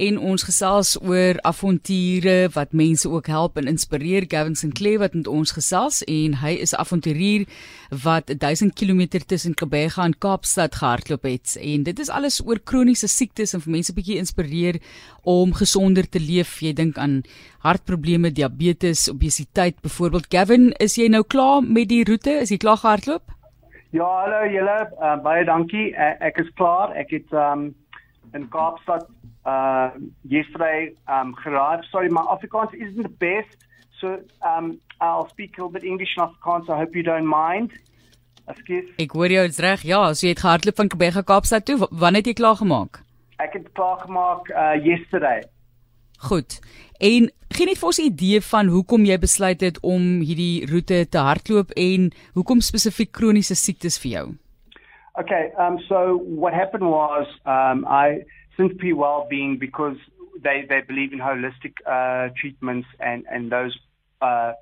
en ons gesels oor avonture wat mense ook help en inspireer. Gavin Sinclair wat met ons gesels en hy is 'n avonturier wat 1000 km tussen Kebega en Kaapstad gehardloop het. En dit is alles oor kroniese siektes en vir mense bietjie inspireer om gesonder te leef. Jy dink aan hartprobleme, diabetes, obesiteit byvoorbeeld. Gavin, is jy nou klaar met die roete? Is jy klaar gehardloop? Ja, hallo julle. Uh, baie dankie. Uh, ek is klaar. Ek het um in Kaapstad uh yesterday um geraad. Sorry, my Afrikaans isn't the best. So um I'll speak a little bit English and Afrikaans. I hope you don't mind. Ekskuus. Ek hoor jou reg. Ja, so jy het gehardloop van Kebega Kaapstad toe. Wanneer het jy klaar gemaak? Ek het klaar gemaak uh yesterday. Goed. En gee net vir ons 'n idee van hoekom jy besluit het om hierdie roete te hardloop en hoekom spesifiek kroniese siektes vir jou? Okay, um, so what happened was um, I Simply Wellbeing because they, they believe in holistic uh, treatments and and those uh,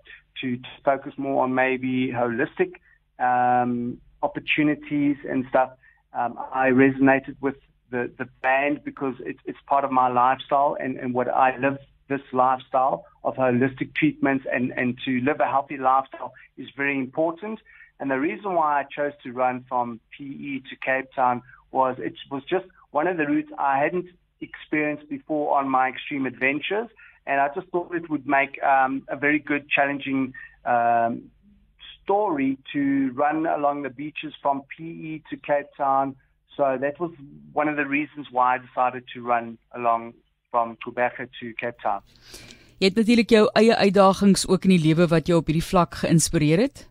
to, to, focus more on maybe holistic um, opportunities and stuff. Um, I resonated with the, the band because it's it's part of my lifestyle and, and what I live this lifestyle of holistic treatments and, and to live a healthy lifestyle is very important. And the reason why I chose to run from PE to Cape Town was it was just one of the routes I hadn't experienced before on my extreme adventures. And I just thought it would make um, a very good, challenging um, story to run along the beaches from PE to Cape Town. So that was one of the reasons why I decided to run along from Quebec to Cape Town. Jy het natuurlik jou eie uitdagings ook in die lewe wat jou op hierdie vlak geïnspireer het.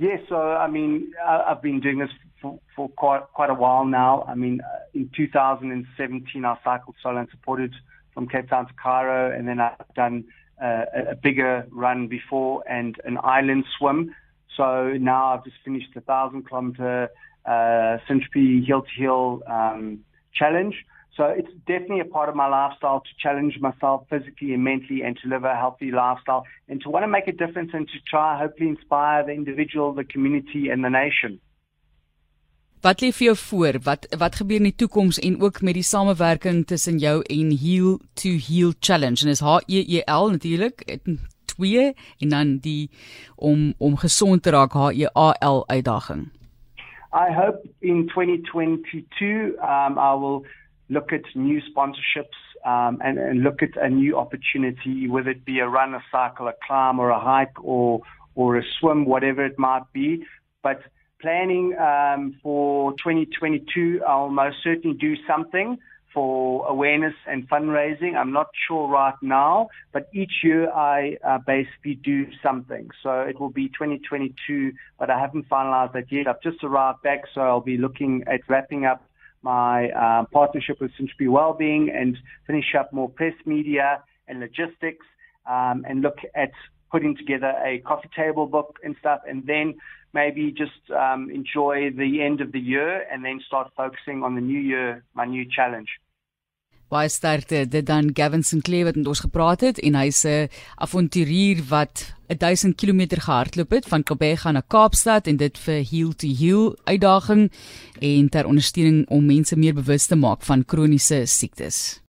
Yes, so I mean, I've been doing this for, for quite quite a while now. I mean, uh, in 2017, I cycled solo and supported from Cape Town to Cairo, and then I've done uh, a bigger run before and an island swim. So now I've just finished a thousand kilometer uh, Century Hill to Hill um, challenge. So it's definitely a part of my lifestyle to challenge myself physically and mentally and to live a healthy lifestyle and to want to make a difference and to try hopefully inspire the individual, the community and the nation. Wat lê vir jou voor? Wat wat gebeur in die toekoms en ook met die samewerking tussen jou en Heal to Heal Challenge? En is H E E L natuurlik twee en dan die om om gesond te raak H E A L uitdaging. I hope in 2022 um I will look at new sponsorships um, and, and, look at a new opportunity, whether it be a run, a cycle, a climb, or a hike, or or a swim, whatever it might be. But planning um, for 2022, I'll most certainly do something for awareness and fundraising. I'm not sure right now, but each year I uh, basically do something. So it will be 2022, but I haven't finalized that yet. I've just arrived back, so I'll be looking at wrapping up my uh, partnership with Century Wellbeing and finish up more press media and logistics um, and look at putting together a coffee table book and stuff and then maybe just um, enjoy the end of the year and then start focusing on the new year, my new challenge. Baie sterkte dit dan Gavin Sinclair wat met ons gepraat het en hy's 'n avonturier wat 1000 km gehardloop het van Kobega na Kaapstad en dit vir Heal to Heal uitdaging en ter ondersteuning om mense meer bewus te maak van kroniese siektes.